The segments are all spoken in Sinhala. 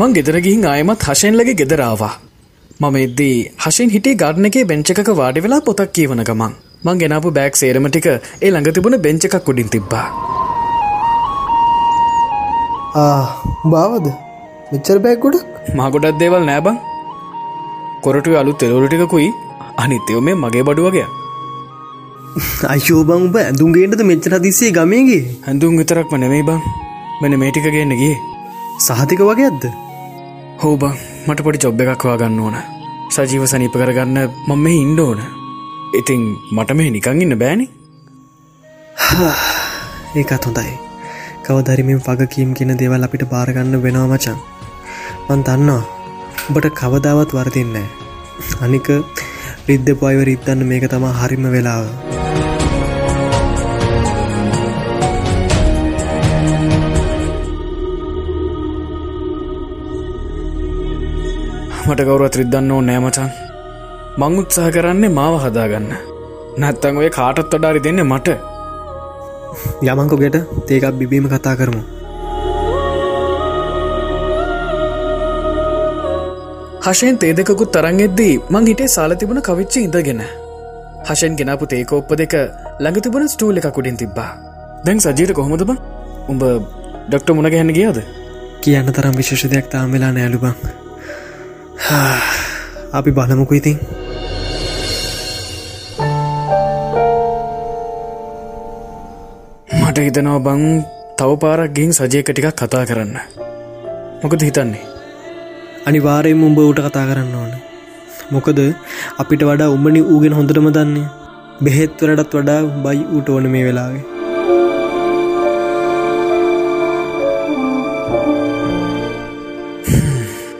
මං ගෙදර ගිහින් ආයමත් හශෙන්ලගේ ගෙදරාවා. මම එද්දී හශෙන් හිටේ ගාඩන එකේ බෙංච එකක වාඩි වෙලා පොතක් කියවන ගමන්. මං ගෙනාපු බෑග් සේරම ටික ඒ ළඟ තිබුණ බෙංච එකක් උඩින් තිබ්බා. බාවද මෙච්චර මා ගොඩක්? දේවල් නෑබං කොරටු අලු තෙලවරු ටිකකුයි අනිත්‍යයෝ මේ මගේ බඩු වගේ. අශෝබං උඹ ඇඳුන්ගේටද මෙච්චර දිස්සේ ගමේගේ හැඳුම් විතරක් නෙමෙයි බං. මෙන මේටික ගන්නගේ සහතික වගේ ඇත්ද හෝබං මට පොඩි චොබ් එකක්වා ගන්න ඕන. සජීව සනීප කරගන්න මම මේ ඉන්ඩ ඕන. ඉතින් මට මේ නිකං ඉන්න බෑනි. ඒකත් හොඳයි. කවදරිමින් වගකීම් කියන දේවල් අපිට බාරගන්න වෙනවා මචන් මන් දන්නවා. උඹට කවදාවත් වරදින්නේ අනික රිද්ද පොයිව රිත්තන්න මේක තමා හරිම වෙලාව. මට කවුරත් රිද්දන්න ඕ නෑමචන් මං උත්සාහ කරන්නේ මාව හදාගන්න. නැත්තං ඔය කාටත් වඩාරි දෙන්න මට. යමංකොගෙට තේකක් බිබීම කතා කරමු. හශයෙන් තේදකුත් තරන්ගෙද්දී මං හිටේ සාල තිබුණ කවිච්චි ඉඳගෙන. හශෙන් ගෙනපු තේකෝප්ප දෙක ළඟ තිබුණ ස්ටූල එක කුඩින් තිබ්බා. දැන් සජීට කොහොමද බ? උඹ ඩොක්ට මුණ ගැහන්න ගියාද? කියන්න තරම් විශේෂ දෙයක් තාම් වෙලා නෑලුබං අපි බලමුකු ඉතින්. මට හිතනවා බං තව පාරක් ගිහින් සජයක ටිකක් කතා කරන්න. මොකද හිතන්නේ? අනිවාරයෙන් උඹ ඌට කතා කරන්න ඕන. මොකද අපිට වඩා උඹනි ඌගෙන හොඳටම දන්නේ. බෙහෙත්වරටත් වඩා බයි ඌට ඕන මේ වෙලාවේ.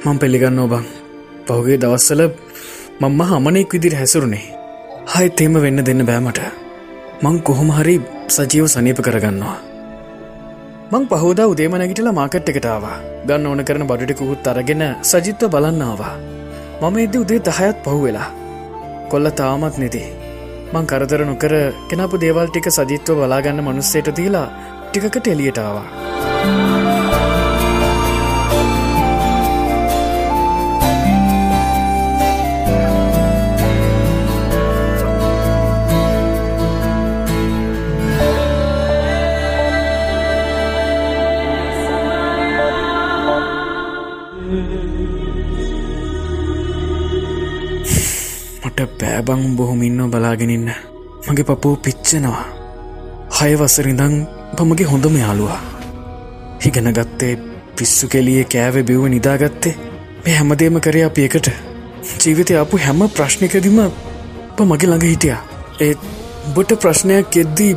මං පෙළිගන්න ඔබං පහුගේ දවස්සල මම්ම හමනෙක් විදිර හැසුරුනේ හයි තේම වෙන්න දෙන්න බෑමට මං කොහොම හරි සජීව සනීප කරගන්නවා. මං පහෝදා උදේමනැගිටල මාකට් එකටාවා ගන්න ඕන කරන බඩටිකුත් අරගෙන සජිත්ව බලන්නවා මම එද උදේ දහයත් පහු වෙලා. කොල්ල තාමත් නෙදී. මං කරදර නොකර කෙනපු දේවල් ටික සජිත්ව බලාගන්න මනුස්සේට දීලා ටිකට එලියටාවා මට පෑබං බොහොම ඉන්න. බලාගෙනන්න මගේ පපෝ පිච්චනවා. හයවසරිඳං පමගේ හොඳම යාලුවා හිගන ගත්තේ පිස්සු කෙලිය කෑව බිව්ව නිදාගත්තේ මේ හැමදේම කරය අප එකට. ජීවිතය අපපු හැම ප්‍රශ්නිකදිම ප මගේ ළඟ හිටියා. ඒත් බොට ප්‍රශ්නයක් එද්දී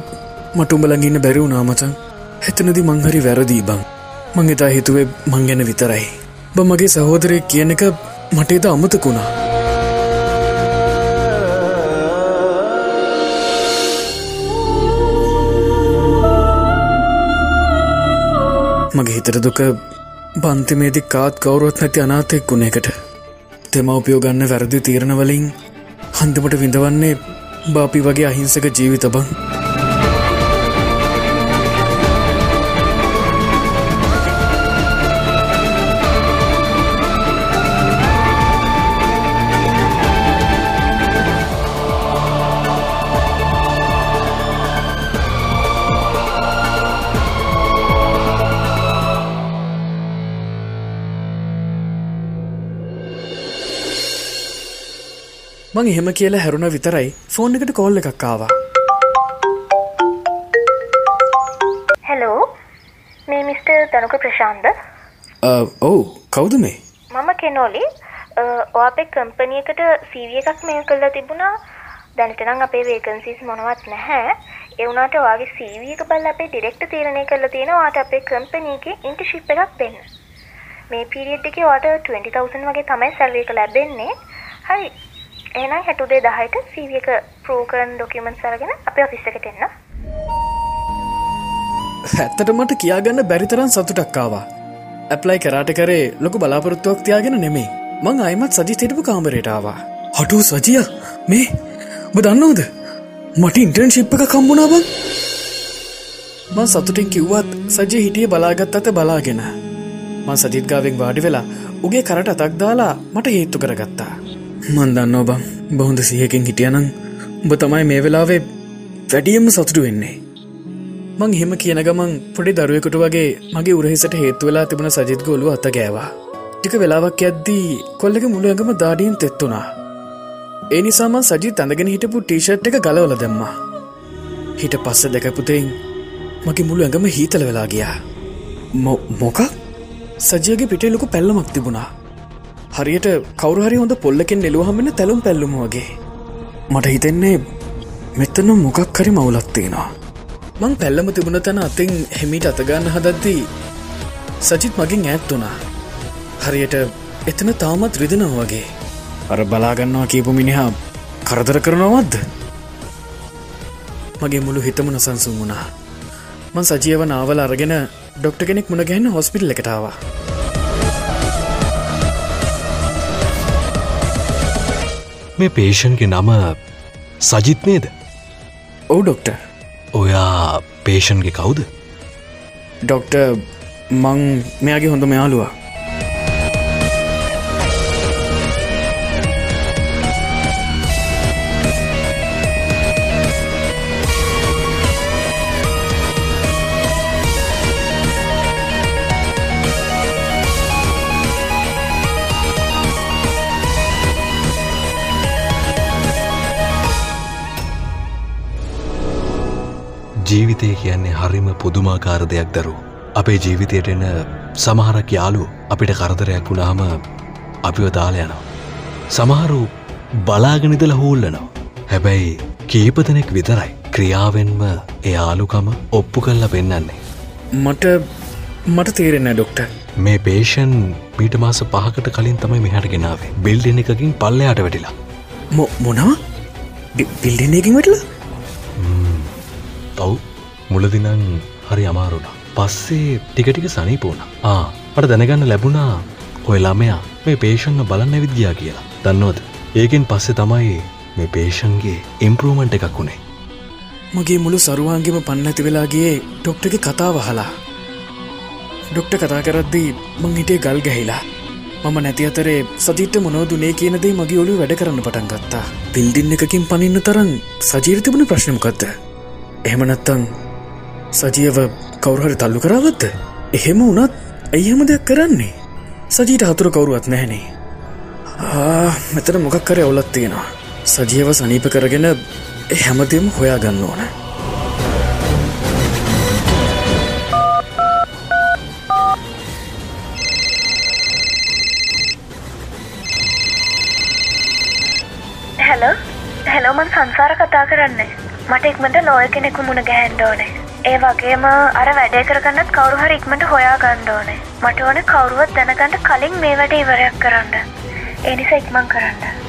මටුඹලඟන්න බැරිවු නාමචන් එතනදි මංහරි වැරදිී බං. මං එතා හිතුවේ මං ගැන විතරයි. බ මගේ සහෝදරය කියන එක මටේද අමතකුණා මගේ හිතර දුක බන්තිමේදි කාත් කවුරුවත් නැති අනාතෙක් ගුණෙකට දෙමවපියෝ ගන්න වැරදි තීරණවලින් හන්දමට විඳවන්නේ බාපි වගේ අහිංසක ජීවිත බං. මං එහෙම කියලා හැරුණ විතරයි. ෆෝන් එකට කෝල් එකක් ආවා. හැලෝ මේ මිස්ට තනුක ප්‍රශාන්ද ඔවු කවුද මේ? මම කෙනෝලි. ඔයාපේ කම්පනියකට සීවිය එකක් මේ කල්ලා තිබුණා. දැනටනම් අපේ වේකන්සිස් මොනවත් නැහැ. එවුනාට වගේ සීවියක බල් අපේ ඩිරෙක්ට තීරණය කරලා තියෙන වාට අපේ කම්පනීගේ ඉන්ටශිප් එකක් දෙන්න. මේ පිරිියඩ් එක වාට 20,000 වගේ තමයි සැල්වේක ලැබෙන්නේ. හරි එනම් හැටුදේ දහයට සීවියක ප්‍රෝකරන් ඩොකියමන්් සරගෙන අප ඔෆිස්සකට එන්න. ඇත්තට මට කියාගන්න බැරිතරන් සතුටක්කාවා ඇප්ලයි කරාට කරේ ලොක බලාපොරොත්තුවක් තියාගෙන නෙමේ මං අයමත් සජි තිටපු කාමරේටාවා හටු සජිය මේ බ දන්නවද? මට ඉන්ටර්න් ශිප්ප එක කම්බුණාබ මං සතුටින් කිව්වත් සජය හිටිය බලාගත් අත බලාගෙන. මං සජිත්ගාවෙන් වාඩි වෙලා උගේ කරට අතක් දාලා මට හේත්තු කරගත්තා මන් දන්න ඔබං බොහොඳ සිහකින් හිටියනං උඹ තමයි මේ වෙලාවේ වැඩියම්ම සතුටු වෙන්නේ. මං එහෙම කියන ගමන් පොඩි දරුවෙකුට වගේ මගේ උරහිසට හේතු වෙලා තිබුණ සජිත් ගොලු අත ගෑවා. ටික වෙලාවක් ඇද්දී කොල්ලක මුළු ඇඟම දාඩියෙන් තෙත්තුනා ඒ නිසාමන් සජිත් අඳගෙන හිටපු ටීෂට් එක ගලවල දැම්මා. හිට පස්ස දැකපුතෙන් මගේ මුළු ඇඟම හීතල වෙලා ගියා. මොකක්? සජයගේ පිටේ ලොකු පැල්ලමක් තිබුණා. හරියට කවරුහරි හොඳ පොල්ලකින් නෙලුවහමෙන තැලුම් පැල්ලුම වගේ. මට හිතෙන්නේ මෙතන මොකක් හරි මවුලත්තියෙනවා මං පැල්ලම තිබුණ තැන අතින් හෙමිට අතගන්න හදද්දී සජිත් මගින් ඈත් වුණා. හරියට එතන තාමත් රිදෙනව වගේ. අර බලාගන්නවා කියපු මිනිහා කරදර කරනවත්ද මගේ මුළු හිතමුණ සංසුන් වුණා. මං සජීව නාවල අරගෙන ඩොක්ට කෙනෙක් මුණ ගැන්න හොස්පිටල් මේ පේෂන්ගේ නම සජිත් නේද? ඔවු ඩොක්ට ඔයා පේෂන්ගේ කවුද? ඩොක්ට මං මෙයාගේ හොඳ මෙයාලුවා ජීවිතය කියන්නේ හරිම පුදුමාකාර දෙයක් දරු. අපේ ජීවිතයට එන සමහරක් යාලු අපිට කරදරයක් වුණාම අපිව දාල යනවා. සමහරු බලාගනිදල හූල්ලනවා. හැබැයි කීපදනෙක් විතරයි ක්‍රියාවෙන්ම එයාලුකම ඔප්පු කල්ල පෙන්නන්නේ. මට මට තේරෙන්න ඩොක්ට මේ පේෂන් පීට මාස පහකට කලින් තමයි මෙහට ගෙනාවේ බිල්ඩ එකකින් පල්ලයාට වැටිලා මොනවා බිල්ඩනකින් වැටලා තව් මුලදිනං හරි අමාරුණා. පස්සේ ටිකටික සනීපෝන ආ මට දැනගන්න ලැබුණා ඔය ළමයා මේ පේෂන්ව බලන්න විද්‍යා කියලා. දන්නවද? ඒකෙන් පස්සෙ තමයි මේ පේෂන්ගේ ඉම්පරූමන්ට් එකක් වුණේ මගේ මුළු සරුවාන්ගෙම පන්නඇති වෙලාගේ ඩොක්ටගේ කතාව හලා ඩොක්ට කතා කරද්දී මං හිටේ ගල් ගැහිලා. මම නැති අතරේ සජීට මොනෝදුනේ කියනදේ මගේ ඔලු වැඩ කරන්න පටන් ගත්තා. පිල්ඩින් එකකින් පනින්න තරන් සජීරිතිබුණ ප්‍රශ්නමකක්ද එහෙමනත්තං සජියව කවුරහරි තල්ලු කරාවත්ද? එහෙම වනත් ඇයිහම දෙයක් කරන්නේ? සජීට හතුර කවුරුවත් නැහැනේ. මෙතන මොකක් කර ඔවුලත් තියෙනවා. සජියව සනීප කරගෙන හැමදෙම හොයා ගන්න ඕන හැලෝ හැලෝමන් සංසාර කතා කරන්නේ. මට ඉක්මට ලෝය කෙනෙකු මුණ ගැහන්ඩෝනේ ඒ වගේම අර වැඩේ කරගන්නත් කවරු හරි ඉක්මට හොයා ගණ්ඩෝනේ මට ඕන කවරුවත් දැනගන්නට කලින් මේ වැඩ ඉවරයක් කරන්න. එනිස ඉක්මං කරන්න.